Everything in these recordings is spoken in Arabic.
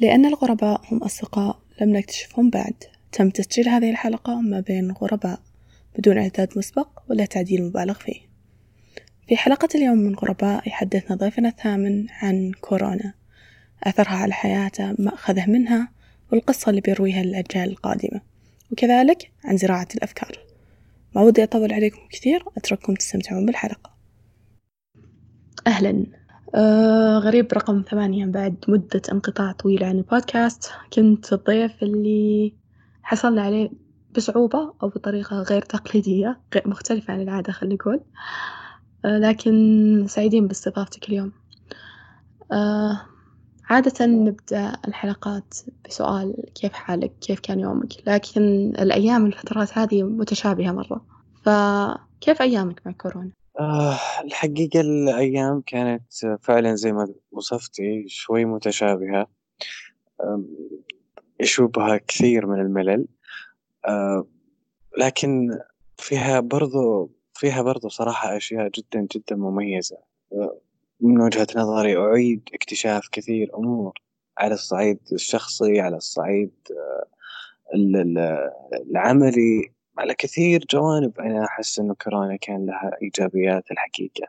لأن الغرباء هم أصدقاء. لم نكتشفهم بعد. تم تسجيل هذه الحلقة ما بين غرباء بدون إعداد مسبق ولا تعديل مبالغ فيه. في حلقة اليوم من غرباء يحدثنا ضيفنا الثامن عن كورونا. أثرها على حياته ما أخذه منها والقصة اللي بيرويها للأجيال القادمة. وكذلك عن زراعة الأفكار. ما ودي أطول عليكم كثير أترككم تستمتعون بالحلقة. أهلا. آه غريب رقم ثمانية بعد مدة انقطاع طويلة عن البودكاست. كنت الضيف اللي حصلنا عليه بصعوبة أو بطريقة غير تقليدية غير مختلفة عن العادة خلينا نقول. آه لكن سعيدين باستضافتك اليوم. آه عادة نبدأ الحلقات بسؤال كيف حالك؟ كيف كان يومك؟ لكن الأيام الفترات هذه متشابهة مرة. فكيف أيامك مع كورونا؟ آه الحقيقة الأيام كانت فعلا زي ما وصفتي شوي متشابهة. يشوبها كثير من الملل. آه لكن فيها برضو فيها برضو صراحة أشياء جدا جدا مميزة. من وجهة نظري أعيد اكتشاف كثير أمور على الصعيد الشخصي على الصعيد آه، العملي. على كثير جوانب أنا أحس إنه كورونا كان لها إيجابيات الحقيقة.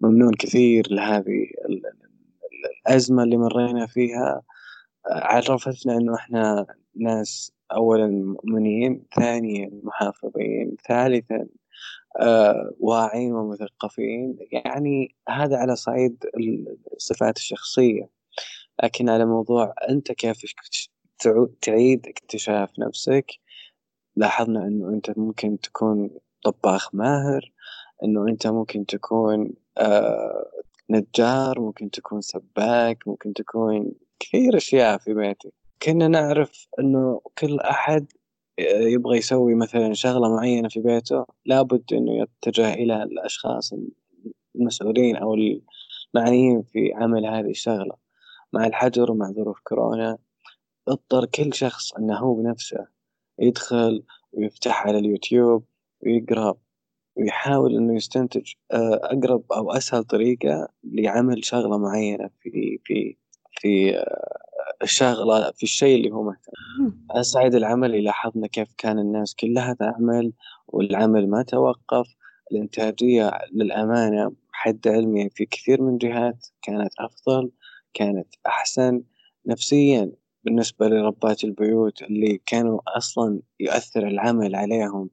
ممنون كثير لهذه الأزمة اللي مرينا فيها. عرفتنا إنه إحنا ناس أولا مؤمنين ثانيا محافظين ثالثا آه، واعين ومثقفين. يعني هذا على صعيد الصفات الشخصية. لكن على موضوع أنت كيف تعيد اكتشاف نفسك لاحظنا أنه أنت ممكن تكون طباخ ماهر أنه أنت ممكن تكون آه نجار ممكن تكون سباك ممكن تكون كثير أشياء في بيتك كنا نعرف أنه كل أحد يبغى يسوي مثلا شغلة معينة في بيته لابد إنه يتجه إلى الأشخاص المسؤولين أو المعنيين في عمل هذه الشغلة. مع الحجر ومع ظروف كورونا اضطر كل شخص أنه هو بنفسه يدخل ويفتح على اليوتيوب ويقرأ ويحاول إنه يستنتج آه، أقرب أو أسهل طريقة لعمل شغلة معينة في في في آه، الشغلة في الشيء اللي هو مهتم على الصعيد العملي لاحظنا كيف كان الناس كلها تعمل والعمل ما توقف. الإنتاجية للأمانة حد علمي في كثير من جهات كانت أفضل كانت أحسن نفسيا. بالنسبة لربات البيوت اللي كانوا أصلا يؤثر العمل عليهم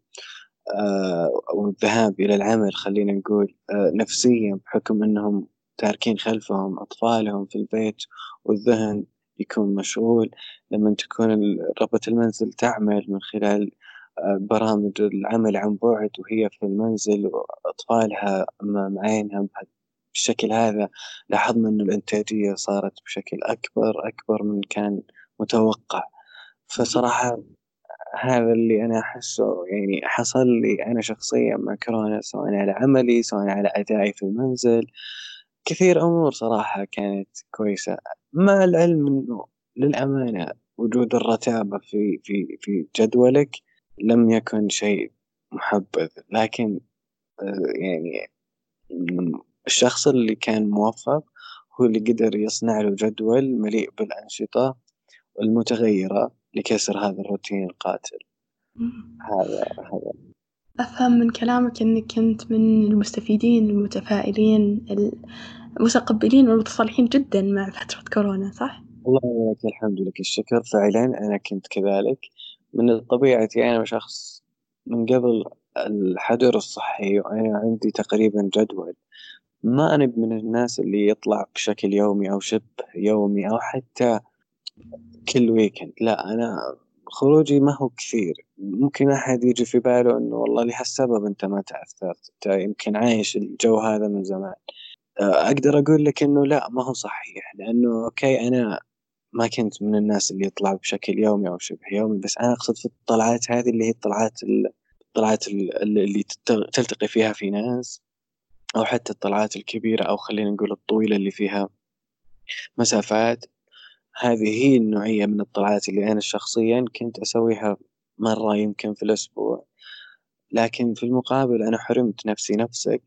آه والذهاب إلى العمل خلينا نقول آه نفسيا بحكم أنهم تاركين خلفهم أطفالهم في البيت والذهن يكون مشغول. لما تكون ربة المنزل تعمل من خلال آه، برامج العمل عن بعد وهي في المنزل وأطفالها أمام عينها بالشكل هذا لاحظنا أن الإنتاجية صارت بشكل أكبر أكبر من كان متوقع. فصراحة هذا اللي أنا أحسه يعني حصل لي أنا شخصيا مع كورونا سواء على عملي سواء على أدائي في المنزل. كثير أمور صراحة كانت كويسة. مع العلم إنه للأمانة وجود الرتابة في في في جدولك لم يكن شيء محبذ. لكن يعني الشخص اللي كان موفق هو اللي قدر يصنع له جدول مليء بالأنشطة المتغيرة لكسر هذا الروتين القاتل. هذا هذا. أفهم من كلامك إنك كنت من المستفيدين المتفائلين المتقبلين والمتصالحين جدا مع فترة كورونا صح؟ الله لك الحمد لك الشكر. فعلا أنا كنت كذلك. من طبيعتي أنا شخص من قبل الحجر الصحي وأنا عندي تقريبا جدول. ما أنا من الناس اللي يطلع بشكل يومي أو شبه يومي أو حتى كل weekend لا أنا خروجي ما هو كثير. ممكن أحد يجي في باله إنه والله لهالسبب أنت ما تأثرت. أنت يمكن عايش الجو هذا من زمان. أقدر أقول لك إنه لا ما هو صحيح. لأنه okay أنا ما كنت من الناس اللي يطلع بشكل يومي أو شبه يومي بس أنا أقصد في الطلعات هذه اللي هي الطلعات الطلعات اللي تلتقي فيها في ناس أو حتى الطلعات الكبيرة أو خلينا نقول الطويلة اللي فيها مسافات. هذه هي النوعية من الطلعات اللي أنا شخصيا كنت أسويها مرة يمكن في الأسبوع لكن في المقابل أنا حرمت نفسي نفسك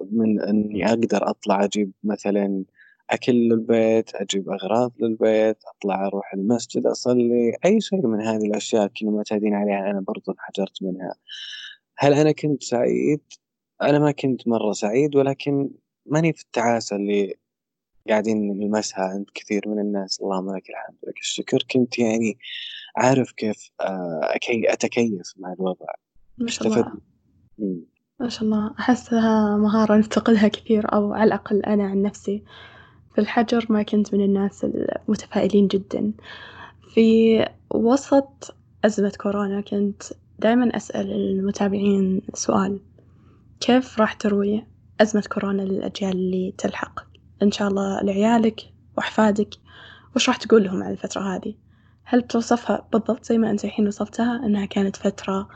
من إني أقدر أطلع أجيب مثلا أكل للبيت أجيب أغراض للبيت أطلع أروح المسجد أصلي أي شيء من هذه الأشياء كنا معتادين عليها أنا برضو انحجرت منها هل أنا كنت سعيد؟ أنا ما كنت مرة سعيد ولكن ماني في التعاسة اللي قاعدين نلمسها عند كثير من الناس. اللهم لك الحمد لك الشكر. كنت يعني عارف كيف آه، أكي أتكيف مع الوضع. ما شاء الله. ما شاء الله. أحسها مهارة نفتقدها كثير أو على الأقل أنا عن نفسي. في الحجر ما كنت من الناس المتفائلين جدا. في وسط أزمة كورونا كنت دايما أسأل المتابعين سؤال. كيف راح تروي أزمة كورونا للأجيال اللي تلحق؟ إن شاء الله لعيالك وأحفادك. وش راح تقول لهم عن الفترة هذه؟ هل بتوصفها بالضبط زي ما أنت الحين وصفتها؟ إنها كانت فترة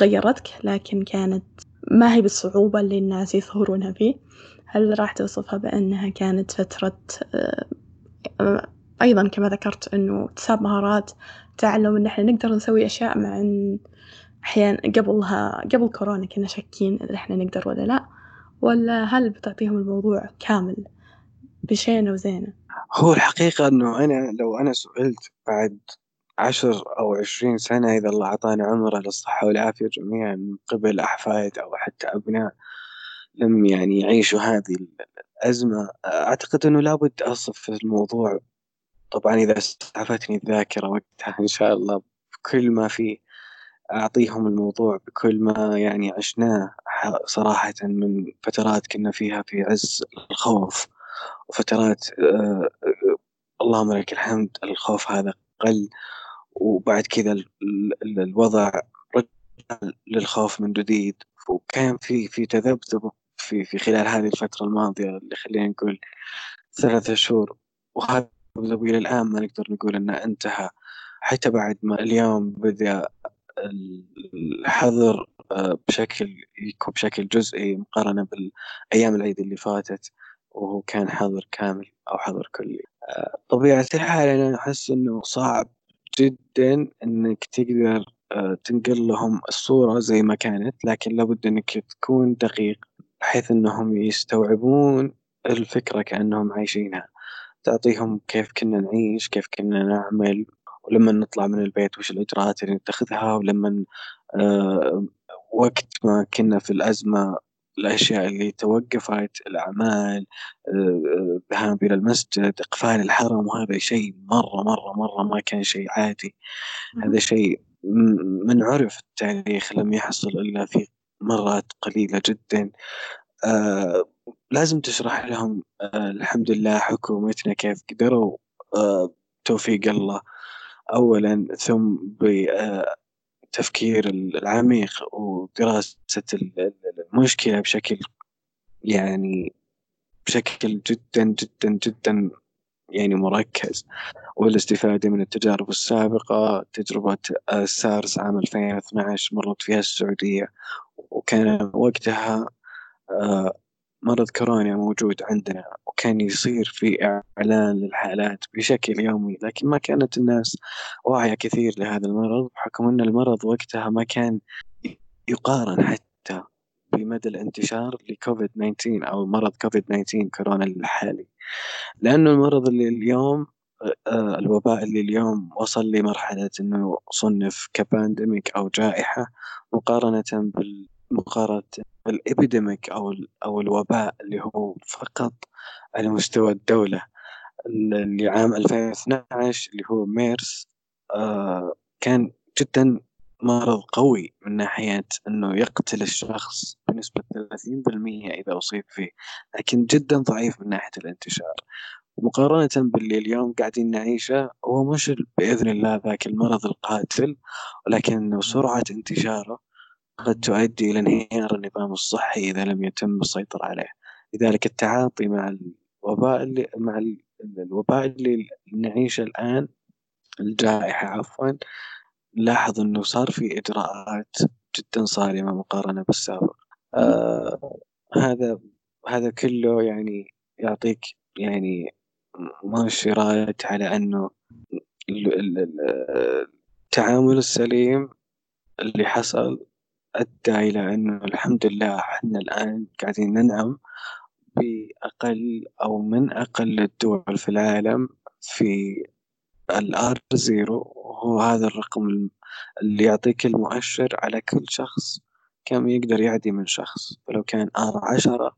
غيرتك لكن كانت ما هي بالصعوبة اللي الناس يظهرونها فيه. هل راح توصفها بأنها كانت فترة آه، أيضا كما ذكرت إنه اكتساب مهارات تعلم إن إحنا نقدر نسوي أشياء مع إن أحيانا قبلها قبل كورونا كنا شاكين إذا إحنا نقدر ولا لأ؟ ولا هل بتعطيهم الموضوع كامل؟ بشينه وزينه؟ هو الحقيقة إنه أنا لو أنا سئلت بعد عشر أو عشرين سنة إذا الله أعطانا عمره للصحة والعافية جميعا من قبل أحفاد أو حتى أبناء لم يعني يعيشوا هذه الأزمة أعتقد أنه لابد أصف الموضوع طبعا إذا استعفتني الذاكرة وقتها إن شاء الله بكل ما فيه أعطيهم الموضوع بكل ما يعني عشناه صراحة من فترات كنا فيها في عز الخوف وفترات آه، آه، اللهم لك الحمد الخوف هذا قل وبعد كذا الوضع رجع للخوف من جديد. وكان في في تذبذب في في خلال هذه الفترة الماضية اللي خلينا نقول ثلاثة شهور. وهذا إلى الآن ما نقدر نقول أنه انتهى. حتى بعد ما اليوم بدأ الحظر آه، بشكل بشكل جزئي مقارنة بالأيام العيد اللي فاتت. وهو كان حظر كامل أو حظر كلي. طبيعة الحال أنا أحس إنه صعب جدا إنك تقدر آه، تنقل لهم الصورة زي ما كانت لكن لابد إنك تكون دقيق بحيث إنهم يستوعبون الفكرة كأنهم عايشينها. تعطيهم كيف كنا نعيش كيف كنا نعمل ولما نطلع من البيت وش الإجراءات اللي نتخذها ولما آه وقت ما كنا في الأزمة الأشياء اللي توقفت الأعمال الذهاب آه إلى المسجد إقفال الحرم وهذا شيء مرة مرة مرة ما كان شيء عادي. هذا شيء من عرف التاريخ لم يحصل إلا في مرات قليلة جدا. آه لازم تشرح لهم آه الحمد لله حكومتنا كيف قدروا آه توفيق الله. أولا ثم بالتفكير العميق ودراسة المشكلة بشكل يعني بشكل جدا جدا جدا يعني مركز. والاستفادة من التجارب السابقة تجربة السارس عام 2012 مرت فيها السعودية وكان وقتها آه، مرض كورونا موجود عندنا وكان يصير في إعلان للحالات بشكل يومي لكن ما كانت الناس واعية كثير لهذا المرض بحكم أن المرض وقتها ما كان يقارن حتى بمدى الانتشار لكوفيد 19 أو مرض كوفيد 19 كورونا الحالي. لأنه المرض اللي اليوم آه، الوباء اللي اليوم وصل لمرحلة أنه صنف ك pandemic أو جائحة مقارنة بالمقارنة ال epidemic أو أو الوباء اللي هو فقط على مستوى الدولة. اللي عام 2012 اللي هو ميرس آه كان جدا مرض قوي من ناحية أنه يقتل الشخص بنسبة 30% إذا أصيب فيه لكن جدا ضعيف من ناحية الانتشار. مقارنة باللي اليوم قاعدين نعيشه هو مش بإذن الله ذاك المرض القاتل ولكن سرعة انتشاره قد تؤدي إلى انهيار النظام الصحي إذا لم يتم السيطرة عليه. لذلك التعاطي مع الوباء اللي مع الوباء اللي نعيشه الآن الجائحة عفوا نلاحظ أنه صار في إجراءات جدا صارمة مقارنة بالسابق. آه هذا هذا كله يعني يعطيك يعني مؤشرات على أنه التعامل السليم اللي حصل أدى إلى أنه الحمد لله إحنا الآن قاعدين ننعم بأقل أو من أقل الدول في العالم في ال R zero وهو هذا الرقم اللي يعطيك المؤشر على كل شخص كم يقدر يعدي من شخص. فلو كان R عشرة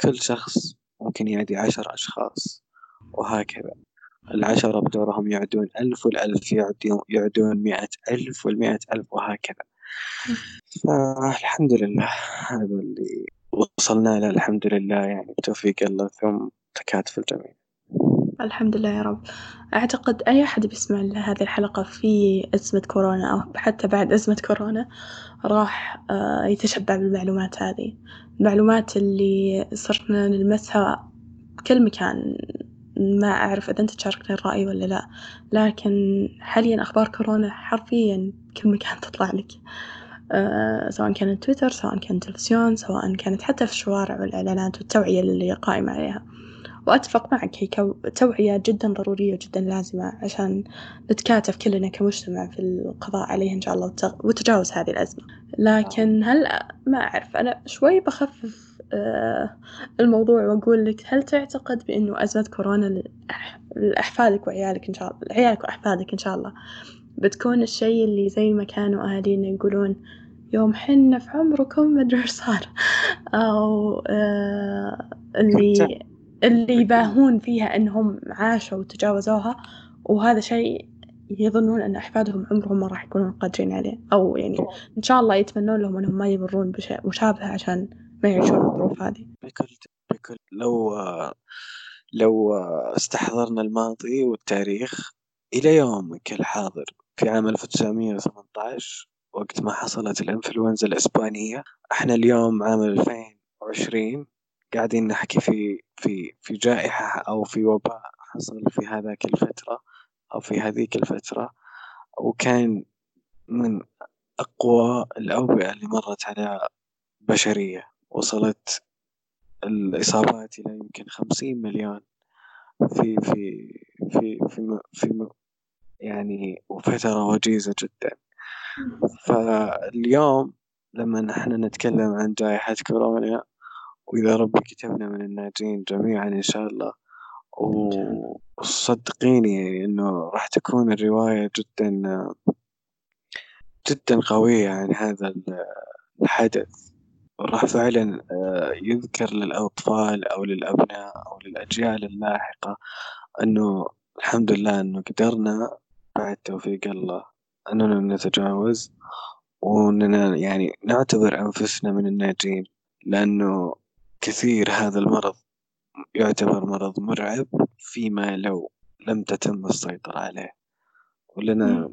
كل شخص ممكن يعدي عشر أشخاص وهكذا. العشرة بدورهم يعدون ألف والألف يعدون يعدون مئة ألف والمئة ألف وهكذا. فالحمد لله. هذا اللي وصلنا له الحمد لله. يعني بتوفيق الله ثم تكاتف الجميع. الحمد لله يا رب. أعتقد أي أحد بيسمع لهذه الحلقة في أزمة كورونا أو حتى بعد أزمة كورونا راح آه، يتشبع بالمعلومات هذه. المعلومات اللي صرنا نلمسها بكل مكان. ما أعرف إذا أنت تشاركني الرأي ولا لا. لكن حاليا أخبار كورونا حرفيا كل مكان تطلع لك. أه سواء كانت تويتر سواء كان تلفزيون سواء كانت حتى في الشوارع والإعلانات والتوعية اللي قائمة عليها. وأتفق معك هي توعية جدا ضرورية وجدا لازمة عشان نتكاتف كلنا كمجتمع في القضاء عليها إن شاء الله وتجاوز هذه الأزمة. لكن هل ما أعرف أنا شوي بخفف آه، الموضوع وأقول لك هل تعتقد بأنه أزمة كورونا لأحفادك وعيالك إن شاء الله عيالك وأحفادك إن شاء الله بتكون الشيء اللي زي ما كانوا أهالينا يقولون يوم حنا في عمركم مدري صار أو آه اللي اللي يباهون فيها إنهم عاشوا وتجاوزوها وهذا شيء يظنون أن أحفادهم عمرهم ما راح يكونون قادرين عليه أو يعني إن شاء الله يتمنون لهم أنهم ما يمرون بشيء مشابه عشان ما يعيشون الظروف هذه. بكل بكل لو لو استحضرنا الماضي والتاريخ إلى يومك الحاضر في عام 1918 وقت ما حصلت الإنفلونزا الإسبانية إحنا اليوم عام 2020 قاعدين نحكي في في في جائحة أو في وباء حصل في هذاك الفترة أو في هذيك الفترة. وكان من أقوى الأوبئة اللي مرت على بشرية. وصلت الإصابات إلى يمكن خمسين مليون في في في في, في يعني وفترة وجيزة جدا. فاليوم لما نحن نتكلم عن جائحة كورونا وإذا ربي كتبنا من الناجين جميعا إن شاء الله وصدقيني إنه راح تكون الرواية جدا جدا قوية عن هذا الحدث. راح فعلا آه، يذكر للأطفال أو للأبناء أو للأجيال اللاحقة إنه الحمد لله إنه قدرنا بعد توفيق الله إننا نتجاوز وإننا يعني نعتبر أنفسنا من الناجين لأنه كثير هذا المرض يعتبر مرض مرعب فيما لو لم تتم السيطرة عليه. ولنا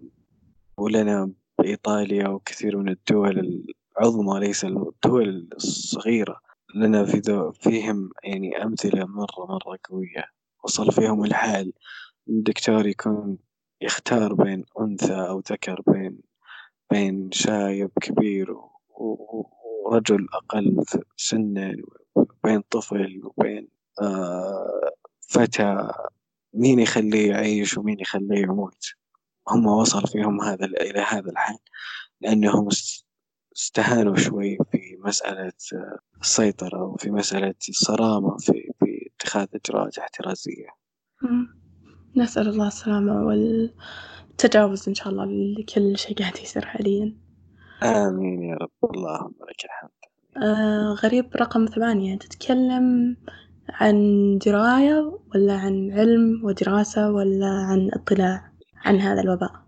ولنا بإيطاليا وكثير من الدول العظمى ليس الدول الصغيرة. لنا في فيهم يعني أمثلة مرة مرة قوية. وصل فيهم الحال. الدكتور يكون يختار بين أنثى أو ذكر بين بين شايب كبير ورجل أقل سنا بين طفل وبين آه فتى. مين يخليه يعيش ومين يخليه يموت؟ هم وصل فيهم هذا إلى هذا الحال. لأنهم استهانوا شوي في مسألة السيطرة وفي مسألة الصرامة في, في اتخاذ إجراءات احترازية. نسأل الله السلامة والتجاوز إن شاء الله لكل شيء قاعد يصير حاليا. آمين يا رب. اللهم لك الحمد. آه غريب رقم ثمانية. تتكلم عن دراية ولا عن علم ودراسة ولا عن اطلاع عن هذا الوباء؟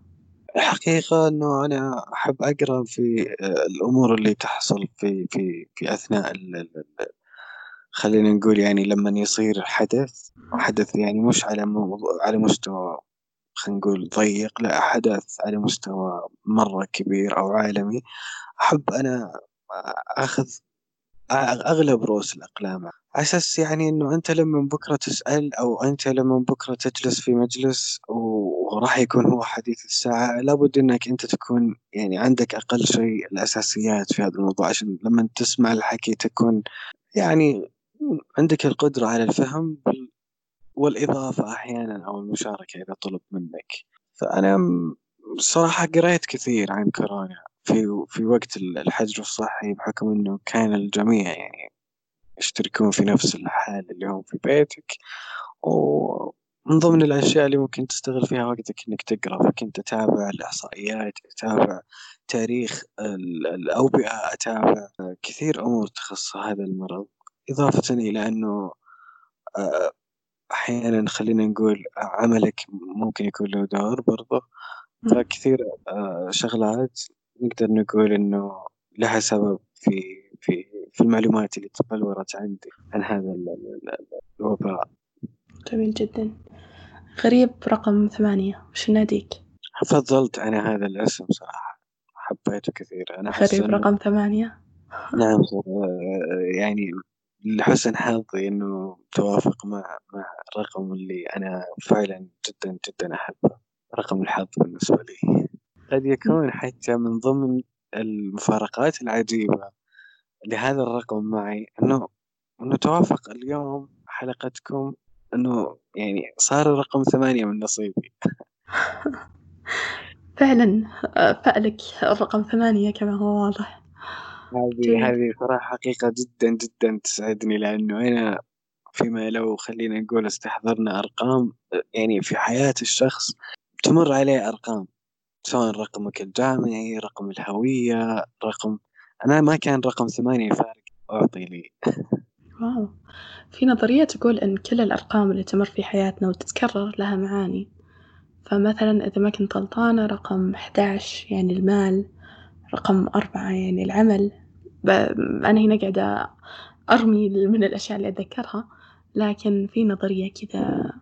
الحقيقة إنه أنا أحب أقرأ في آه، الأمور اللي تحصل في في في أثناء ال ال خلينا نقول يعني لما يصير حدث حدث يعني مش على على مستوى خلينا نقول ضيق لا حدث على مستوى مرة كبير أو عالمي. أحب أنا أخذ أغلب رؤوس الأقلام. على أساس يعني إنه أنت لما بكرة تسأل أو أنت لما بكرة تجلس في مجلس وراح يكون هو حديث الساعة لابد إنك أنت تكون يعني عندك أقل شيء الأساسيات في هذا الموضوع عشان لما تسمع الحكي تكون يعني عندك القدرة على الفهم والإضافة أحيانا أو المشاركة إذا طلب منك. فأنا صراحة قريت كثير عن كورونا. في في وقت الحجر الصحي بحكم إنه كان الجميع يعني يشتركون في نفس الحال اللي هم في بيتك. ومن ضمن الأشياء اللي ممكن تستغل فيها وقتك إنك تقرأ فكنت أتابع الإحصائيات أتابع تاريخ الأوبئة أتابع كثير أمور تخص هذا المرض. إضافة إلى أنه آه، أحيانا خلينا نقول عملك ممكن يكون له دور برضه. فكثير آه، شغلات نقدر نقول إنه لها سبب في في في المعلومات اللي تبلورت عندي عن هذا الوباء. جميل جدا. غريب رقم ثمانية. وش ناديك؟ فضلت أنا هذا الاسم صراحة حبيته كثير. أنا غريب رقم ثمانية. نعم يعني لحسن حظي إنه توافق مع مع الرقم اللي أنا فعلا جدا جدا أحبه. رقم الحظ بالنسبة لي. قد يكون حتى من ضمن المفارقات العجيبة لهذا الرقم معي إنه إنه توافق اليوم حلقتكم إنه يعني صار الرقم ثمانية من نصيبي. فعلا فألك الرقم ثمانية كما هو واضح. هذه هذه صراحة حقيقة جدا جدا تسعدني لأنه أنا فيما لو خلينا نقول استحضرنا أرقام يعني في حياة الشخص تمر عليه أرقام. سواء رقمك الجامعي رقم الهوية رقم أنا ما كان رقم ثمانية فارق أعطي لي. واو. في نظرية تقول إن كل الأرقام اللي تمر في حياتنا وتتكرر لها معاني. فمثلا إذا ما كنت غلطانة رقم 11 يعني المال رقم أربعة يعني العمل. أنا هنا قاعدة أرمي من الأشياء اللي أتذكرها لكن في نظرية كذا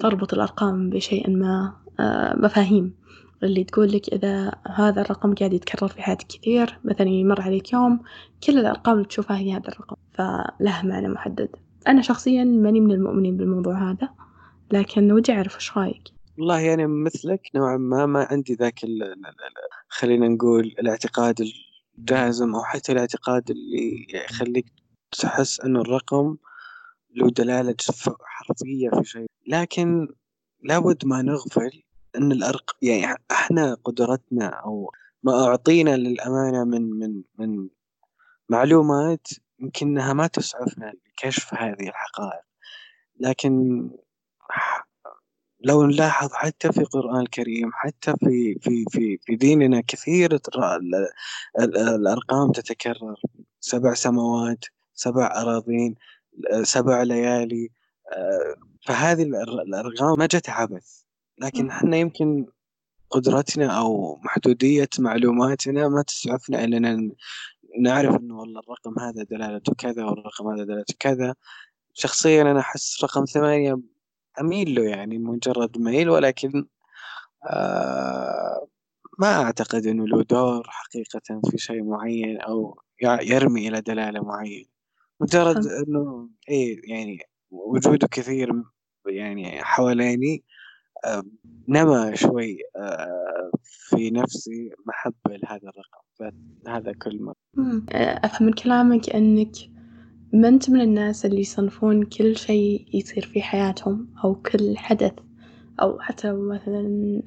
تربط الأرقام بشيء ما آه، مفاهيم. اللي تقول لك إذا هذا الرقم قاعد يتكرر في حياتك كثير مثلا يمر عليك يوم كل الأرقام اللي تشوفها هي هذا الرقم فله معنى محدد. أنا شخصيا ماني من المؤمنين بالموضوع هذا لكن ودي أعرف إيش رأيك؟ والله أنا مثلك نوعا ما ما عندي ذاك خلينا نقول الاعتقاد الجازم أو حتى الاعتقاد اللي يخليك تحس إنه الرقم له دلالة حرفية في شيء. لكن لابد ما نغفل أن الارق يعني إحنا قدرتنا أو ما أعطينا للأمانة من من من معلومات يمكنها ما تسعفنا لكشف هذه الحقائق. لكن لو نلاحظ حتى في القرآن الكريم حتى في في في في ديننا كثير الأرقام تتكرر. سبع سماوات سبع أراضين سبع ليالي آه، فهذه الأرقام ما جت عبث. لكن إحنا يمكن قدرتنا أو محدودية معلوماتنا ما تسعفنا اننا نعرف إنه والله الرقم هذا دلالته كذا والرقم هذا دلالته كذا. شخصيا أنا أحس رقم ثمانية أميل له يعني مجرد ميل ولكن آه ما أعتقد إنه له دور حقيقة في شيء معين أو يرمي إلى دلالة معينة. مجرد إنه إيه يعني وجوده كثير يعني حواليني. نما شوي آه، في نفسي محبة لهذا الرقم فهذا كل ما أفهم من كلامك أنك ما أنت من الناس اللي يصنفون كل شيء يصير في حياتهم أو كل حدث أو حتى مثلا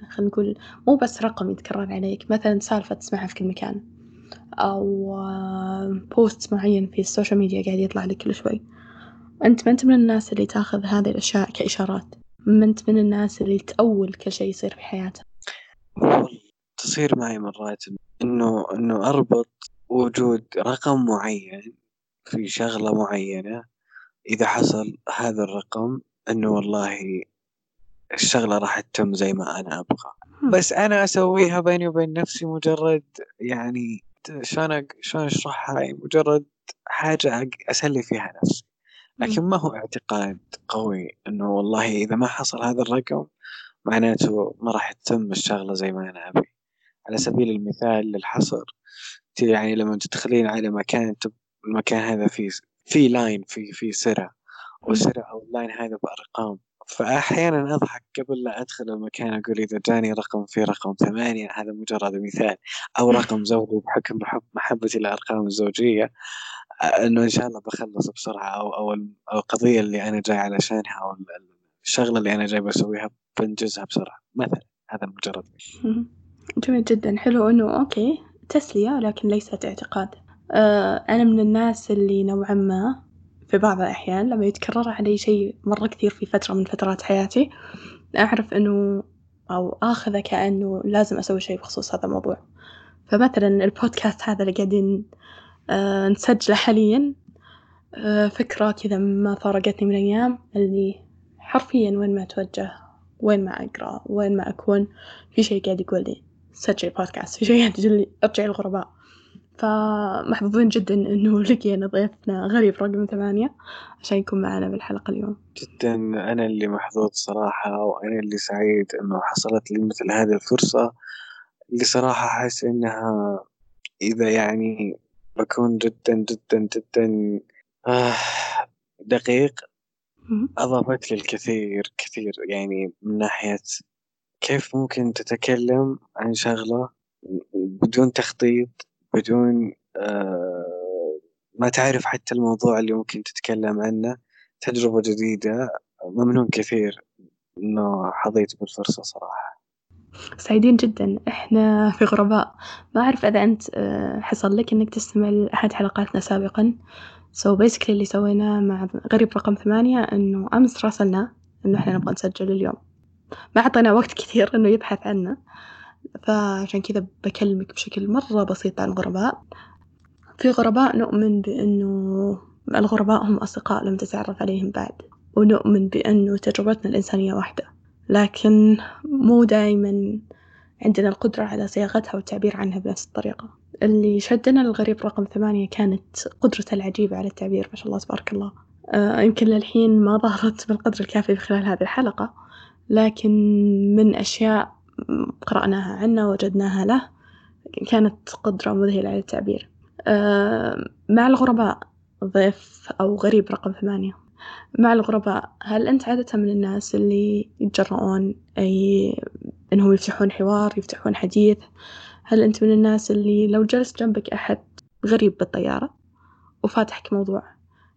خلينا نقول مو بس رقم يتكرر عليك مثلا سالفة تسمعها في كل مكان أو post معين في ال social media قاعد يطلع لك كل شوي. أنت ما أنت من الناس اللي تأخذ هذه الأشياء كإشارات؟ ما أنت من الناس اللي تأول كل شيء يصير في حياتها تصير معي مرات إنه إنه أربط وجود رقم معين في شغلة معينة إذا حصل هذا الرقم إنه والله الشغلة راح تتم زي ما أنا أبغى. بس أنا أسويها بيني وبين نفسي مجرد يعني شلون شلون أشرحها؟ مجرد حاجة أسلي فيها نفسي. لكن ما هو اعتقاد قوي إنه والله إذا ما حصل هذا الرقم معناته ما راح تتم الشغلة زي ما أنا أبي. على سبيل المثال لا للحصر يعني لما تدخلين على مكان المكان هذا فيه في line في في سرة وسرة أو ال line هذا بأرقام. فاحيانا أضحك قبل لا أدخل المكان أقول إذا جاني رقم في رقم ثمانية هذا مجرد مثال أو رقم زوجي بحكم محبتي للارقام الزوجية. إنه إن شاء الله بخلص بسرعة أو أو القضية اللي أنا جاي علشانها أو الشغلة اللي أنا جاي بسويها بنجزها بسرعة. مثلا هذا مجرد جميل جدا. حلو إنه أوكي تسلية لكن ليست اعتقاد. آه أنا من الناس اللي نوعا ما في بعض الأحيان لما يتكرر علي شيء مرة كثير في فترة من فترات حياتي أعرف إنه أو آخذه كأنه لازم أسوي شيء بخصوص هذا الموضوع. فمثلا البودكاست هذا اللي قاعدين نسجله حاليا. آه فكرة كذا ما فارقتني من أيام اللي حرفيا وين ما أتوجه وين ما أقرأ وين ما أكون في شيء قاعد يقول لي سجل بودكاست في شيء قاعد يقول لي ارجعي الغرباء فمحظوظين جدا إنه لقينا ضيفنا غريب رقم ثمانية عشان يكون معنا بالحلقة اليوم. جدا. أنا اللي محظوظ صراحة وأنا اللي سعيد إنه حصلت لي مثل هذه الفرصة اللي صراحة أحس إنها إذا يعني بكون جدا جدا جدا آه دقيق. أضافت لي الكثير كثير. يعني من ناحية كيف ممكن تتكلم عن شغلة بدون تخطيط بدون آه ما تعرف حتى الموضوع اللي ممكن تتكلم عنه. تجربة جديدة. ممنون كثير إنه حظيت بالفرصة صراحة. سعيدين جدا. إحنا في غرباء. ما أعرف إذا أنت آه، حصل لك إنك تستمع لأحد حلقاتنا سابقا. سو so اللي سويناه مع غريب رقم ثمانية إنه أمس راسلنا إنه إحنا نبغى نسجل اليوم. ما اعطينا وقت كثير إنه يبحث عنا فعشان كذا بكلمك بشكل مرة بسيط عن الغرباء في غرباء نؤمن بأنه الغرباء هم أصدقاء لم تتعرف عليهم بعد. ونؤمن بأنه تجربتنا الإنسانية واحدة. لكن مو دايما عندنا القدرة على صياغتها والتعبير عنها بنفس الطريقة. اللي شدنا للغريب رقم ثمانية كانت قدرته العجيبة على التعبير ما شاء الله تبارك الله. آه يمكن للحين ما ظهرت بالقدر الكافي خلال هذه الحلقة لكن من أشياء قرأناها عنه وجدناها له كانت قدرة مذهلة على التعبير. آه مع الغرباء ضيف أو غريب رقم ثمانية. مع الغرباء هل أنت عادة من الناس اللي يتجرؤون أي إنهم يفتحون حوار يفتحون حديث؟ هل أنت من الناس اللي لو جلس جنبك أحد غريب بالطيارة وفاتحك موضوع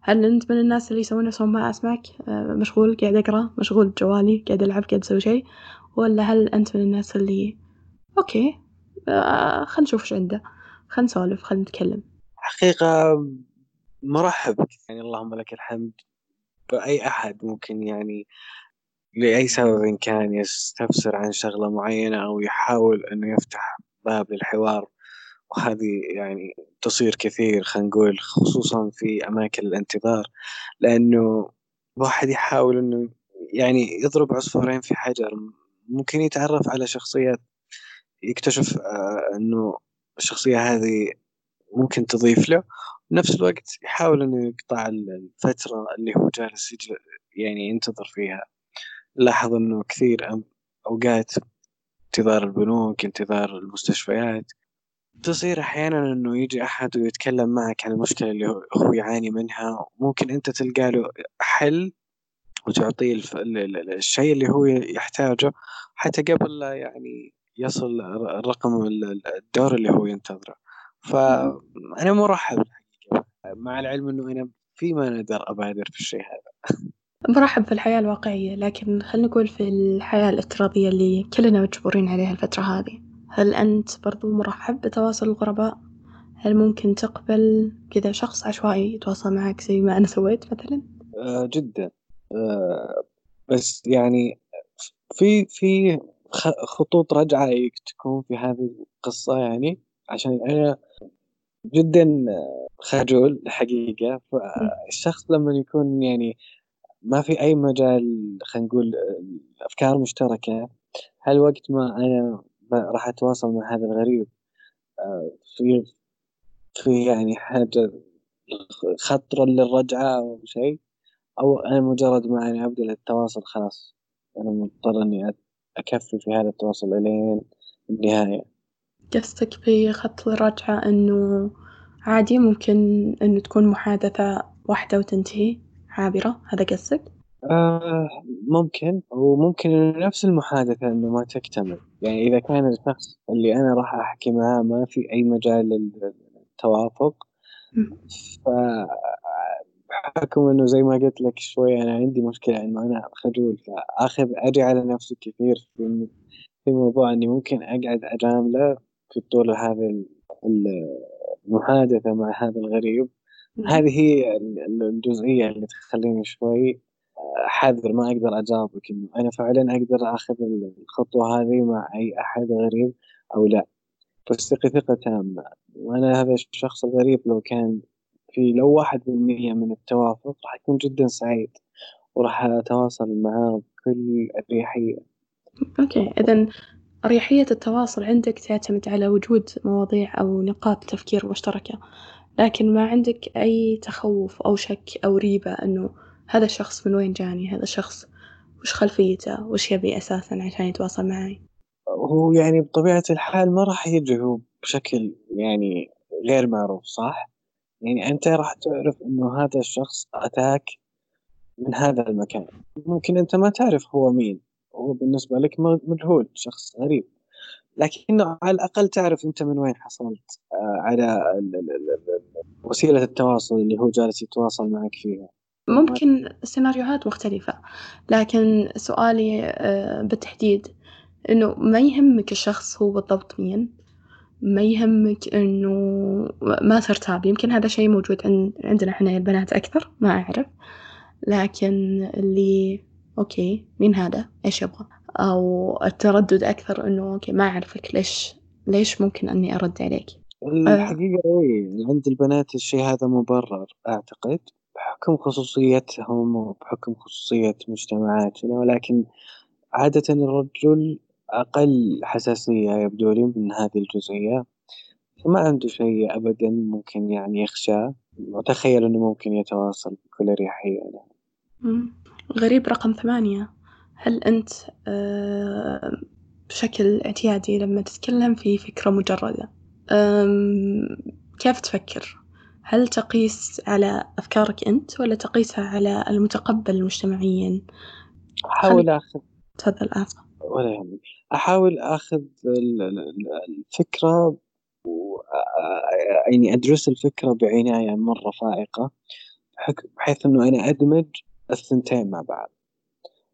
هل أنت من الناس اللي يسوون نفسهم ما أسمعك آه، مشغول قاعد أقرأ مشغول بجوالي قاعد ألعب قاعد أسوي شيء؟ ولا هل أنت من الناس اللي أوكي آه خل نشوف إيش عنده خل نسولف خل نتكلم. حقيقة مرحب يعني اللهم لك الحمد. بأي أحد ممكن يعني لأي سبب كان يستفسر عن شغلة معينة أو يحاول إنه يفتح باب للحوار. وهذه يعني تصير كثير خلينا نقول خصوصا في أماكن الانتظار. لأنه الواحد يحاول إنه يعني يضرب عصفورين في حجر ممكن يتعرف على شخصيات يكتشف آه، إنه الشخصية هذه ممكن تضيف له. بنفس الوقت يحاول إنه يقطع الفترة اللي هو جالس يعني ينتظر فيها. لاحظ إنه كثير أوقات انتظار البنوك انتظار المستشفيات. تصير أحيانا إنه يجي أحد ويتكلم معك عن المشكلة اللي هو يعاني منها. ممكن أنت تلقى له حل وتعطيه الف... الشيء اللي هو يحتاجه حتى قبل لا يعني يصل الرقم الدور اللي هو ينتظره. فأنا مرحب مع العلم إنه أنا فيما نقدر أبادر في الشيء هذا مرحب في الحياة الواقعية لكن خلينا نقول في الحياة الافتراضية اللي كلنا مجبورين عليها الفترة هذه هل أنت برضو مرحب بتواصل الغرباء؟ هل ممكن تقبل كذا شخص عشوائي يتواصل معك زي ما أنا سويت مثلا؟ آه جدا آه بس يعني في في خطوط رجعة تكون في هذه القصة يعني عشان أنا جدا خجول الحقيقة فالشخص لما يكون يعني ما في أي مجال خلينا نقول أفكار مشتركة هل وقت ما أنا راح أتواصل مع هذا الغريب. آه، في في يعني حاجة خطرة للرجعة أو شيء أو أنا مجرد ما أنا أبدأ التواصل خلاص. أنا مضطر إني أكفي في هذا التواصل إلين النهاية. قصدك بخط الرجعة إنه عادي ممكن إنه تكون محادثة واحدة وتنتهي. عابرة هذا قصدك؟ آه ممكن وممكن نفس المحادثة إنه ما تكتمل. يعني إذا كان الشخص اللي أنا راح أحكي معاه ما في أي مجال للتوافق. ف بحكم إنه زي ما قلت لك شوي أنا عندي مشكلة إنه أنا خجول فآخذ أجي على نفسي كثير في في موضوع إني ممكن أقعد أجامله. في طول هذه المحادثة مع هذا الغريب. هذه هي الجزئية اللي تخليني شوي حذر ما أقدر أجاوبك إنه أنا فعلا أقدر آخذ الخطوة هذه مع أي أحد غريب أو لا. بس ثقة ثقة تامة. وأنا هذا الشخص الغريب لو كان في لو واحد بالمية من التوافق راح أكون جدا سعيد وراح أتواصل معاه بكل أريحية. أوكي إذا أريحية التواصل عندك تعتمد على وجود مواضيع أو نقاط تفكير مشتركة لكن ما عندك أي تخوف أو شك أو ريبة إنه هذا الشخص من وين جاني هذا الشخص وش خلفيته وش يبي أساسا عشان يتواصل معي؟ هو يعني بطبيعة الحال ما راح يجي بشكل يعني غير معروف صح؟ يعني أنت راح تعرف إنه هذا الشخص أتاك من هذا المكان. ممكن أنت ما تعرف هو مين. هو بالنسبة لك مجهول شخص غريب. لكنه على الأقل تعرف أنت من وين حصلت آه، على وسيلة التواصل اللي هو جالس يتواصل معك فيها. ممكن سيناريوهات مختلفة لكن سؤالي آه، بالتحديد إنه ما يهمك الشخص هو بالضبط مين؟ ما يهمك إنه ما ترتاب يمكن هذا شيء موجود عندنا إحنا البنات أكثر ما أعرف. لكن اللي okay مين هذا؟ إيش يبغى أو التردد أكثر إنه okay ما أعرفك ليش ليش ممكن إني أرد عليك؟ الحقيقة إيه عند البنات الشيء هذا مبرر أعتقد بحكم خصوصيتهم وبحكم خصوصية مجتمعاتنا ولكن عادة الرجل أقل حساسية يبدو لي من هذه الجزئية. فما عنده شيء أبدا ممكن يعني يخشى وتخيل أنه ممكن يتواصل بكل أريحية غريب رقم ثمانية. هل أنت آه، بشكل اعتيادي لما تتكلم في فكرة مجردة كيف تفكر؟ هل تقيس على أفكارك أنت ولا تقيسها على المتقبل المجتمعيا؟ أحاول آخذ. تفضل آسف. ولا يهمك. أحاول آخذ الفكرة و يعني أدرس الفكرة بعناية مرة فائقة بحيث إنه أنا أدمج الثنتين مع بعض.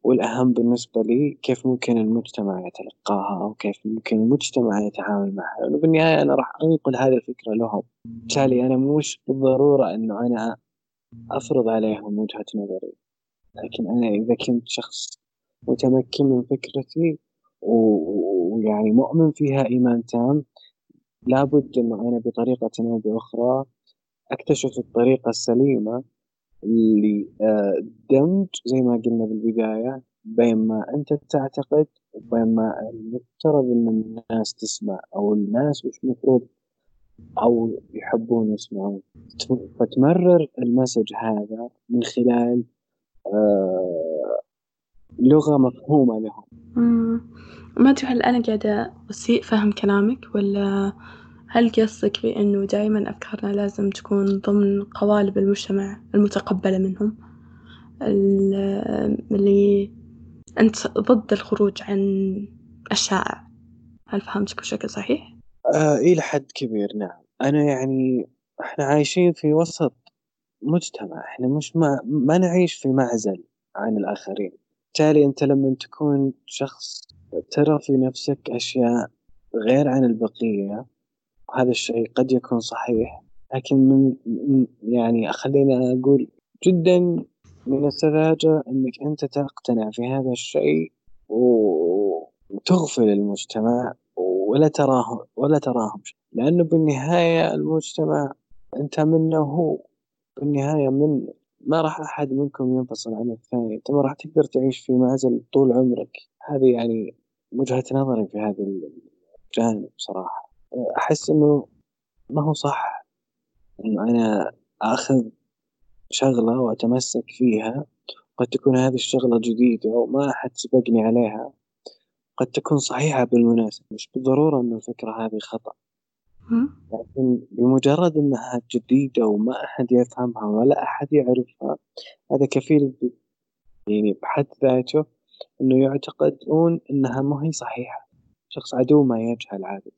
والأهم بالنسبة لي كيف ممكن المجتمع يتلقاها وكيف ممكن المجتمع يتعامل معها. لأنه بالنهاية أنا راح أنقل هذه الفكرة لهم. بالتالي أنا مش بالضرورة أنه أنا أفرض عليهم وجهة نظري. لكن أنا إذا كنت شخص متمكن من فكرتي ويعني مؤمن فيها إيمان تام لابد أنه أنا بطريقة أو بأخرى أكتشف الطريقة السليمة لدمج زي ما قلنا بالبداية بين ما أنت تعتقد وبين ما المفترض إن الناس تسمع أو الناس وش المفروض أو يحبون يسمعون. فتمرر المسج هذا من خلال آه لغة مفهومة لهم. ما أدري هل أنا قاعدة أسيء فهم كلامك ولا هل قصدك بأنه دائما أفكارنا لازم تكون ضمن قوالب المجتمع المتقبلة منهم؟ اللي أنت ضد الخروج عن الشائع هل فهمتك بشكل صحيح؟ آه إلى حد كبير نعم. أنا يعني إحنا عايشين في وسط مجتمع. إحنا مش ما, ما نعيش في معزل عن الآخرين. بالتالي أنت لما تكون شخص ترى في نفسك أشياء غير عن البقية هذا الشيء قد يكون صحيح لكن من يعني خليني أقول جدا من السذاجة أنك أنت تقتنع في هذا الشيء وتغفل المجتمع ولا تراه ولا تراهم لأنه بالنهاية المجتمع أنت منه هو. بالنهاية من ما راح أحد منكم ينفصل عن الثاني. أنت ما راح تقدر تعيش في معزل طول عمرك. هذه يعني وجهة نظري في هذا الجانب صراحة. أحس إنه ما هو صح إنه أنا آخذ شغلة وأتمسك فيها. قد تكون هذه الشغلة جديدة وما أحد سبقني عليها. قد تكون صحيحة بالمناسبة مش بالضرورة إن الفكرة هذه خطأ. لكن بمجرد إنها جديدة وما أحد يفهمها ولا أحد يعرفها هذا كفيل يعني بحد ذاته إنه يعتقدون إنها ما هي صحيحة. شخص عدو ما يجهل عادة.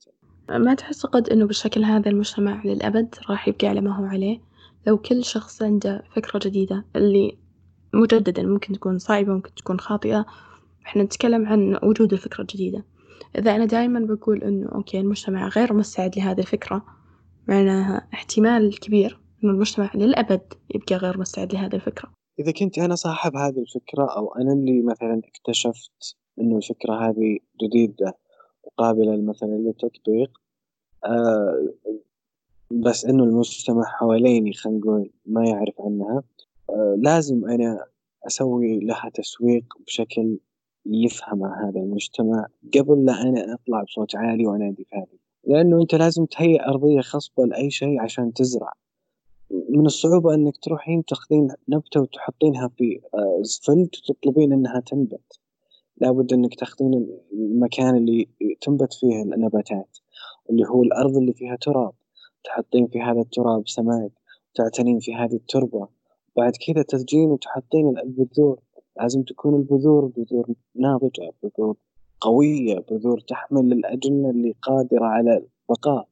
ما تعتقد إنه بالشكل هذا المجتمع للأبد راح يبقى على ما هو عليه لو كل شخص عنده فكرة جديدة اللي مجددا ممكن تكون صعبة ممكن تكون خاطئة إحنا نتكلم عن وجود الفكرة الجديدة إذا أنا دايما بقول إنه أوكي المجتمع غير مستعد لهذه الفكرة معناها احتمال كبير إنه المجتمع للأبد يبقى غير مستعد لهذه الفكرة؟ إذا كنت أنا صاحب هذه الفكرة أو أنا اللي مثلا اكتشفت إنه الفكرة هذه جديدة وقابلة مثلا للتطبيق آه بس إنه المجتمع حواليني خلينا نقول ما يعرف عنها آه لازم أنا أسوي لها تسويق بشكل يفهم هذا المجتمع قبل لا أنا أطلع بصوت عالي وأنادي في هذه. لأنه أنت لازم تهيئ أرضية خصبة لأي شيء عشان تزرع. من الصعوبة إنك تروحين تاخذين نبتة وتحطينها في اسفلت آه، وتطلبين إنها تنبت. لابد إنك تاخذين المكان اللي تنبت فيه النباتات اللي هو الأرض اللي فيها تراب تحطين في هذا التراب سماد تعتنين في هذه التربة. بعد كذا تجين وتحطين البذور. لازم تكون البذور بذور ناضجة بذور قوية بذور تحمل الأجنة اللي قادرة على البقاء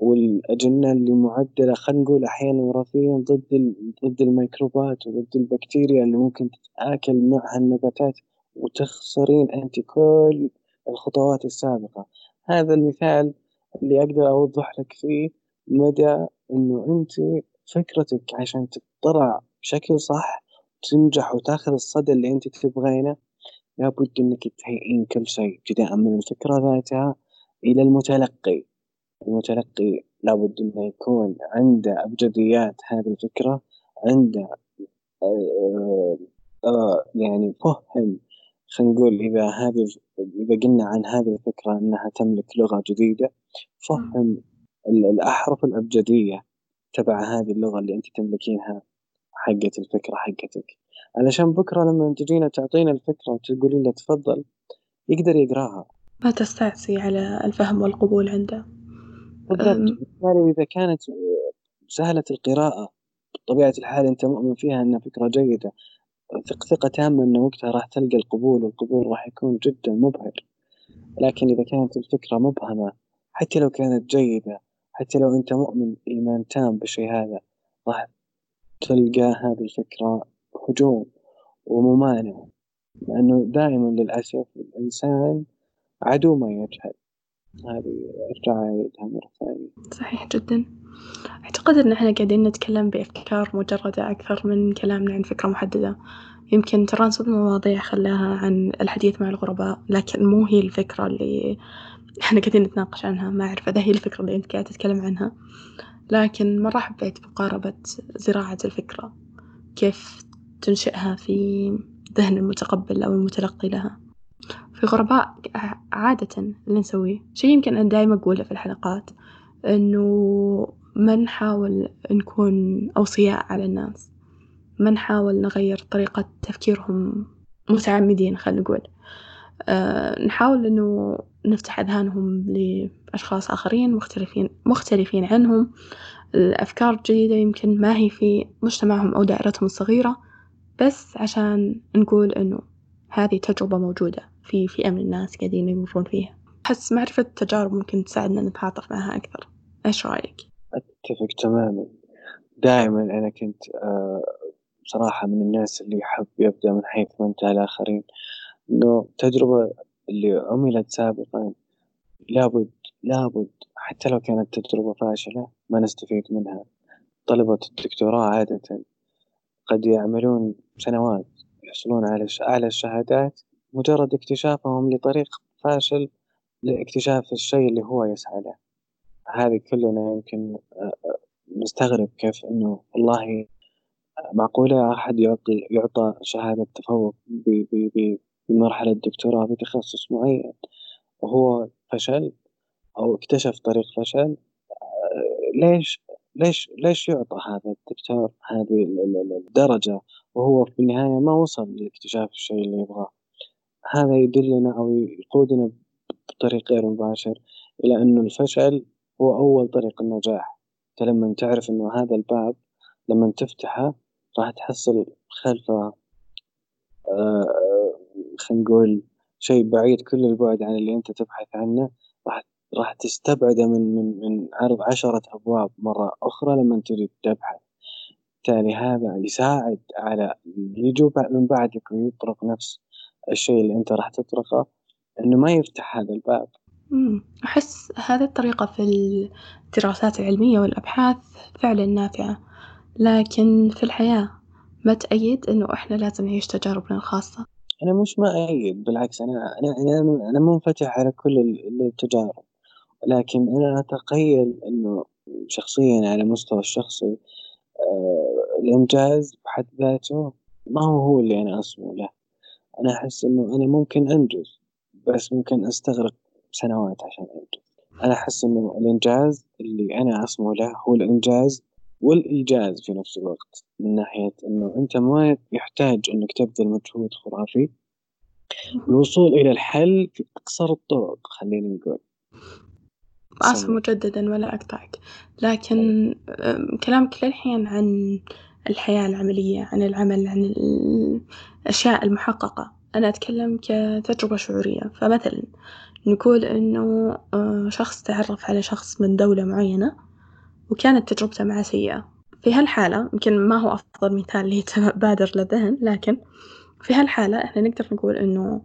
والأجنة اللي معدلة خلينا نقول أحيانا وراثيا ضد ضد الميكروبات وضد البكتيريا اللي ممكن تتآكل معها النباتات. وتخسرين أنت كل الخطوات السابقة. هذا المثال اللي أقدر أوضح لك فيه مدى إنه أنت فكرتك عشان تطلع بشكل صح تنجح وتأخذ الصدى اللي أنت تبغينه لابد إنك تهيئين كل شيء ابتداء من الفكرة ذاتها إلى المتلقي. المتلقي لابد إنه يكون عنده أبجديات هذه الفكرة عنده آه، آه، يعني فهم خلينا نقول إذا هذه إذا قلنا عن هذه الفكرة أنها تملك لغة جديدة فهم الأحرف الأبجدية تبع هذه اللغة اللي أنت تملكينها حقة الفكرة حقتك. علشان بكرة لما تجينا تعطينا الفكرة وتقولي له تفضل يقدر يقراها. ما تستعصي على الفهم والقبول عنده. بالضبط. إذا كانت سهلة القراءة بطبيعة الحال أنت مؤمن فيها أنها فكرة جيدة ثق ثقة تامة أن وقتها راح تلقى القبول والقبول راح يكون جدا مبهر. لكن إذا كانت الفكرة مبهمة حتى لو كانت جيدة حتى لو أنت مؤمن إيمان تام بالشيء هذا راح تلقى هذه الفكرة هجوم وممانعة. لأنه دائما للأسف الإنسان عدو ما يجهل. هذه أرجع أعيدها مرة ثانية صحيح جدا. أعتقد إن إحنا قاعدين نتكلم بأفكار مجردة أكثر من كلامنا عن فكرة محددة. يمكن ترانسب مواضيع خلاها عن الحديث مع الغرباء لكن مو هي الفكرة اللي إحنا قاعدين نتناقش عنها. ما أعرف إذا هي الفكرة اللي أنت قاعد تتكلم عنها. لكن مرة حبيت مقاربة زراعة الفكرة. كيف تنشئها في ذهن المتقبل أو المتلقي لها؟ في غرباء عادة اللي نسويه شي يمكن أنا دايما أقوله في الحلقات إنه ما نحاول نكون أوصياء على الناس. ما نحاول نغير طريقة تفكيرهم متعمدين خلينا نقول. أه نحاول إنه نفتح أذهانهم لأشخاص آخرين مختلفين مختلفين عنهم. الأفكار الجديدة يمكن ما هي في مجتمعهم أو دائرتهم الصغيرة بس عشان نقول إنه هذه تجربة موجودة. في فئة من الناس قاعدين يمرون فيها. أحس معرفة التجارب ممكن تساعدنا نتعاطف معها أكثر. إيش رأيك؟ أتفق تماما. دائما أنا كنت آه، بصراحة من الناس اللي يحب يبدأ من حيث ما انتهى الآخرين إنه التجربة اللي عملت سابقا لابد لابد حتى لو كانت تجربة فاشلة ما نستفيد منها. طلبة الدكتوراه عادة قد يعملون سنوات يحصلون على أعلى الشهادات مجرد اكتشافهم لطريق فاشل لاكتشاف الشيء اللي هو يسعى له. هذه كلنا يمكن آه، آه، نستغرب كيف إنه والله معقولة أحد يعطي يعطى شهادة تفوق بمرحلة دكتوراه بتخصص معين وهو فشل أو اكتشف طريق فشل آه، ليش ليش ليش يعطى هذا الدكتور هذه الدرجة وهو في النهاية ما وصل لاكتشاف الشيء اللي يبغاه؟ هذا يدلنا أو يقودنا بطريق غير مباشر إلى أنه الفشل هو أول طريق النجاح. أنت لما تعرف أنه هذا الباب لما تفتحه راح تحصل خلفه آه خلينا نقول شيء بعيد كل البعد عن اللي أنت تبحث عنه. راح راح تستبعده من من من عرض عشرة أبواب مرة أخرى لما تجي تبحث. بالتالي هذا يساعد على يجوا من بعدك ويطرق نفس الشيء اللي أنت راح تطرقه إنه ما يفتح هذا الباب. أحس هذي الطريقة في الدراسات العلمية والأبحاث فعلًا نافعة، لكن في الحياة ما تأيد إنه إحنا لازم نعيش تجاربنا الخاصة؟ أنا مش ما أأيد بالعكس أنا أنا أنا أنا منفتح على كل ال التجارب، لكن أنا أتخيل إنه شخصيًا على المستوى الشخصي الإنجاز بحد ذاته ما هو هو اللي أنا أصبو له، أنا أحس إنه أنا ممكن أنجز بس ممكن أستغرق سنوات عشان أنجز، أنا أحس إنه الإنجاز اللي أنا أصبو له هو الإنجاز والإيجاز في نفس الوقت، من ناحية إنه أنت ما يحتاج إنك تبذل مجهود خرافي. للوصول إلى الحل في أقصر الطرق خلينا نقول. آسفة مجددًا ولا أقطعك، لكن كلامك للحين عن الحياة العملية، عن العمل، عن الأشياء المحققة، أنا أتكلم كتجربة شعورية، فمثلًا نقول إنه شخص تعرف على شخص من دولة معينة وكانت تجربته معاه سيئة، في هالحالة يمكن ما هو أفضل مثال يتبادر للذهن لكن في هالحالة إحنا نقدر نقول إنه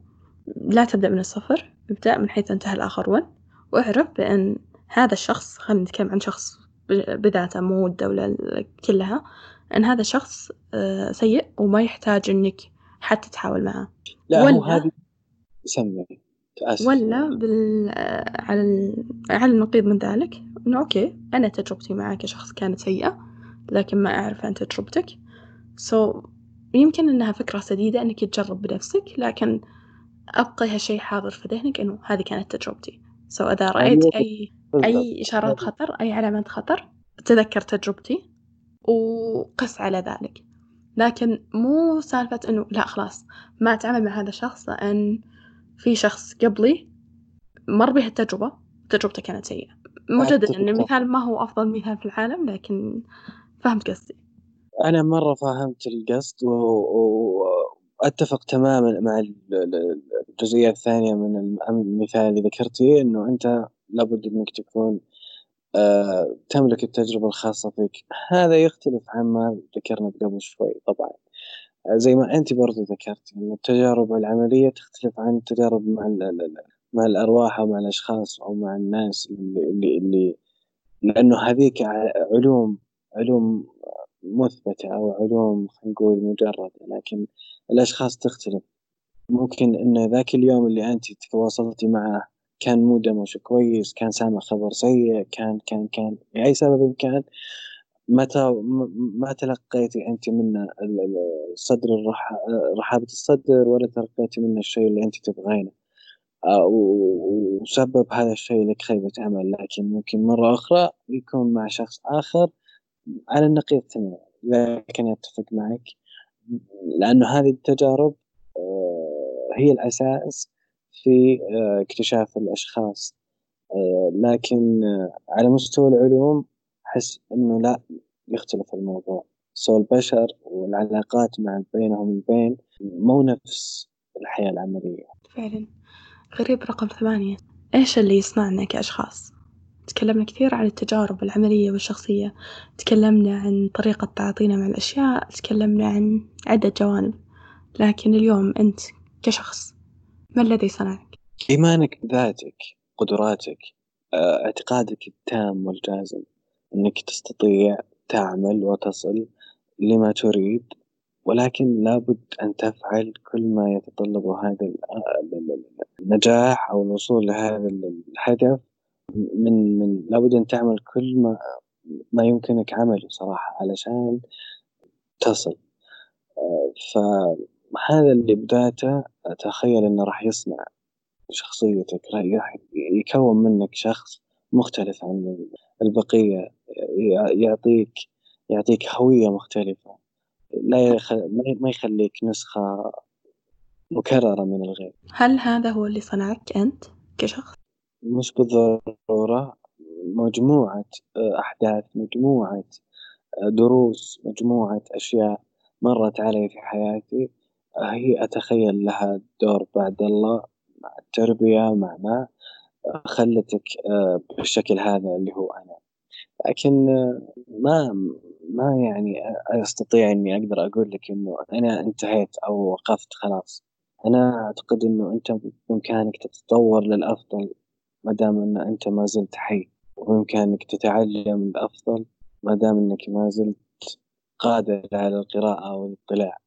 لا تبدأ من الصفر، ابدأ من حيث انتهى الآخرون، واعرف بأن هذا الشخص خلينا نتكلم عن شخص بذاته مو الدولة كلها، إن هذا الشخص سيء وما يحتاج إنك حتى تحاول معاه. لا هو هذي سمي آسف. والّا بال على ال على النقيض من ذلك إنه أوكي أنا تجربتي معاك كشخص كانت سيئة، لكن ما أعرف عن تجربتك. So يمكن إنها فكرة سديدة إنك تجرب بنفسك، لكن أبقي هالشي حاضر في ذهنك إنه هذي كانت تجربتي. So إذا رأيت أي أي إشارات خطر أي علامات خطر تذكر تجربتي. وقس على ذلك، لكن مو سالفة إنه لأ خلاص ما أتعامل مع هذا الشخص لأن في شخص قبلي مر بهالتجربة وتجربته كانت سيئة، مجددًا المثال ما هو أفضل مثال في العالم لكن فهمت قصدي. أنا مرة فهمت القصد و وأتفق تمامًا مع ال ال الجزئية الثانية من المثال اللي ذكرتيه إنه أنت لابد إنك تكون تملك التجربة الخاصة فيك، هذا يختلف عما ذكرنا قبل شوي طبعًا، زي ما أنتِ برضه ذكرتِ إنه التجارب العملية تختلف عن التجارب مع ال ال مع الأرواح أو مع الأشخاص أو مع الناس اللي اللي اللي. لأنه هذيك علوم علوم مثبتة أو علوم خلينا نقول مجردة، لكن الأشخاص تختلف، ممكن إن ذاك اليوم اللي أنتِ تواصلتِ معه كان موده مش كويس، كان سامع خبر سيء، كان كان كان لأي سببٍ كان متى ما تلقيتِ أنتِ منه ال ال الصدر رحابة الصدر ولا تلقيتِ منه الشي اللي أنتِ تبغينه، وسبب هذا الشي لك خيبة أمل، لكن ممكن مرة أخرى يكون مع شخص آخر على النقيض تمامًا، لكن أتفق معك. لأنه هذه التجارب هي الأساس في اكتشاف الأشخاص، لكن على مستوى العلوم أحس إنه لأ يختلف الموضوع، مستوى البشر والعلاقات مع بينهم البين مو نفس الحياة العملية. فعلًا، غريب رقم ثمانية، إيش اللي يصنعنا كأشخاص؟ تكلمنا كثير عن التجارب العملية والشخصية، تكلمنا عن طريقة تعاطينا مع الأشياء، تكلمنا عن عدة جوانب، لكن اليوم أنت كشخص ما الذي صنعك؟ إيمانك بذاتك، قدراتك، اعتقادك التام والجازم إنك تستطيع تعمل وتصل لما تريد، ولكن لابد أن تفعل كل ما يتطلبه هذا النجاح أو الوصول لهذا الهدف من من لابد أن تعمل كل ما ما يمكنك عمله صراحة علشان تصل، فهذا اللي بداته أتخيل إنه راح يصنع شخصيتك راح يكون منك شخص مختلف عن البقية يعطيك يعطيك هوية مختلفة لا يخ... ما يخليك نسخة مكررة من الغير. هل هذا هو اللي صنعك أنت كشخص؟ مش بالضرورة مجموعة أحداث مجموعة دروس مجموعة أشياء مرت علي في حياتي هي أتخيل لها دور بعد الله مع التربية مع ما خلتك بالشكل هذا اللي هو أنا، لكن ما ما يعني أستطيع إني أقدر أقول لك إنه أنا انتهيت أو وقفت خلاص، أنا أعتقد إنه أنت بإمكانك تتطور للأفضل ما دام أن أنت ما زلت حي. وبإمكانك تتعلم الأفضل ما دام أنك ما زلت قادر على القراءة والإطلاع.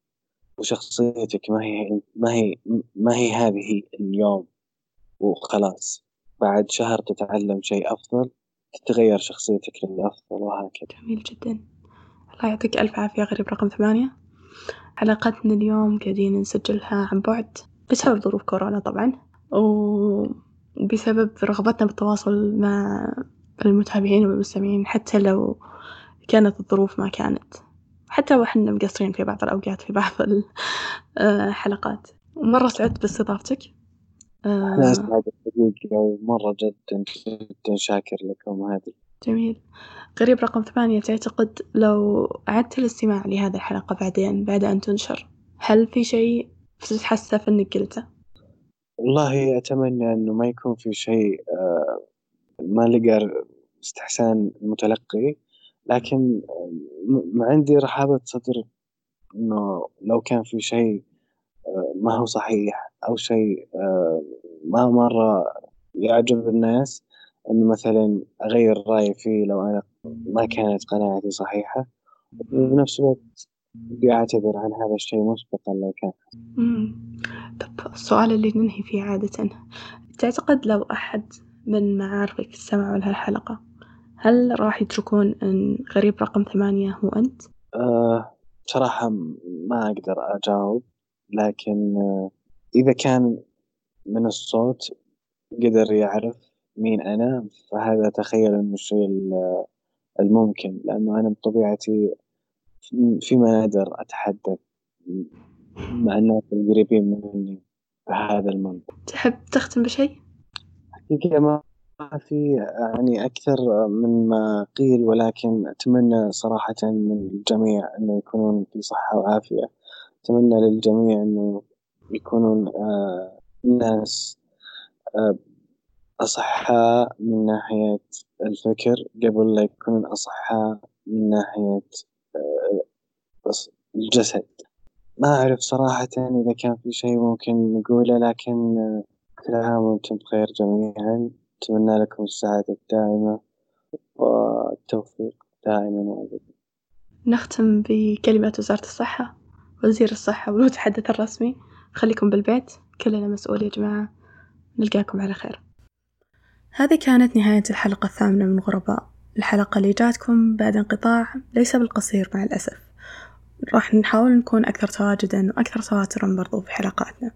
وشخصيتك ما هي ما هي ما هي هذه اليوم وخلاص. بعد شهر تتعلم شيء أفضل تتغير شخصيتك للأفضل وهكذا. جميل جدا. الله يعطيك ألف عافية غريب رقم ثمانية. حلقتنا اليوم قاعدين نسجلها عن بعد بسبب ظروف كورونا طبعا وبسبب رغبتنا بالتواصل مع المتابعين والمستمعين حتى لو كانت الظروف ما كانت. حتى وإحنا مقصرين في بعض الأوقات في بعض الحلقات ومرة سعدت باستضافتك. أنا أسعد الحقيقة مرة جدا جدا شاكر لكم هذه جميل. غريب رقم ثمانية تعتقد لو أعدت الاستماع لهذه الحلقة بعدين بعد أن تنشر هل في شيء تتحسف إنك قلته؟ والله أتمنى إنه ما يكون في شيء آه، ما لقى استحسان المتلقي لكن عندي رحابة صدر إنه لو كان في شيء آه، ما هو صحيح أو شيء آه، ما مرة يعجب الناس إنه مثلا أغير رأيي فيه لو أنا ما كانت قناعتي صحيحة وبنفس الوقت بدي أعتذر عن هذا الشيء مسبقا لو كان. طب السؤال اللي ننهي فيه عادة تعتقد لو أحد من معارفك سمعوا لهالحلقة هل راح يتركون أن غريب رقم ثمانية هو أنت؟ آه بصراحة ما أقدر أجاوب لكن آه إذا كان من الصوت قدر يعرف مين أنا فهذا تخيل إنه الشيء ال- الممكن لأنه أنا بطبيعتي فيما نادر أتحدث مع الناس القريبين مني بهذا المنطق تحب تختم بشيء؟ حقيقة ما في يعني أكثر من ما قيل ولكن أتمنى صراحة من الجميع أنه يكونون في صحة وعافية. أتمنى للجميع أنه يكونون آه ناس آه أصحاء من ناحية الفكر قبل لا يكونون أصحاء من ناحية آه الجسد. ما أعرف صراحة إذا كان في شيء ممكن نقوله لكن كل عام وأنتم بخير جميعا. أتمنى لكم السعادة الدائمة والتوفيق دائما وأبدا. نختم بكلمة وزارة الصحة وزير الصحة والمتحدث الرسمي. خليكم بالبيت كلنا مسؤول يا جماعة. نلقاكم على خير. هذه كانت نهاية الحلقة الثامنة من غرباء. الحلقة اللي جاتكم بعد انقطاع ليس بالقصير مع الأسف. راح نحاول نكون أكثر تواجدا وأكثر تواترا برضو في حلقاتنا.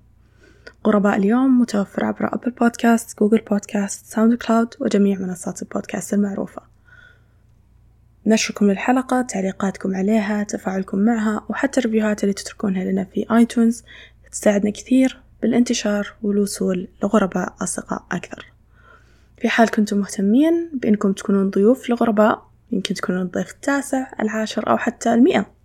غرباء اليوم متوفر عبر Apple Podcasts، Google Podcasts، SoundCloud وجميع منصات البودكاست المعروفة. نشركم للحلقة تعليقاتكم عليها تفاعلكم معها وحتى ال review هات اللي تتركونها لنا في iTunes تساعدنا كثير بالانتشار والوصول لغرباء أصدقاء أكثر. في حال كنتم مهتمين بأنكم تكونون ضيوف لغرباء يمكن تكونون الضيف التاسع العاشر أو حتى المئة.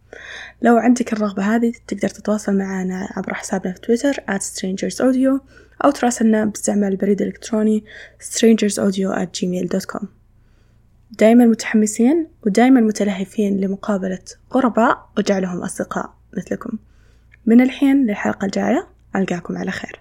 لو عندك الرغبة هذه تقدر تتواصل معنا عبر حسابنا في تويتر at strangersaudio أو تراسلنا باستعمال البريد الإلكتروني strangersaudio at gmail.com دائما متحمسين ودائما متلهفين لمقابلة غرباء وجعلهم أصدقاء مثلكم. من الحين للحلقة الجاية ألقاكم على خير.